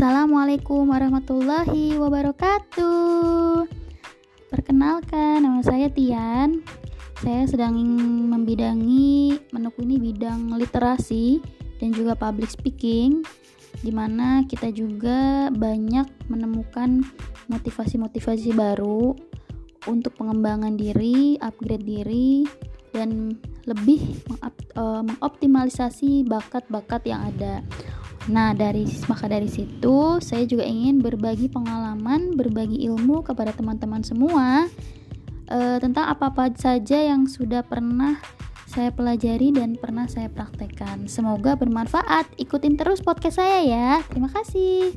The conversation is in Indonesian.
Assalamualaikum warahmatullahi wabarakatuh. Perkenalkan, nama saya Tian. Saya sedang membidangi menekuni bidang literasi dan juga public speaking, di mana kita juga banyak menemukan motivasi-motivasi baru untuk pengembangan diri, upgrade diri, dan lebih eh, mengoptimalisasi bakat-bakat yang ada. Nah, dari maka dari situ saya juga ingin berbagi pengalaman, berbagi ilmu kepada teman-teman semua uh, tentang apa-apa saja yang sudah pernah saya pelajari dan pernah saya praktekkan. Semoga bermanfaat. Ikutin terus podcast saya ya. Terima kasih.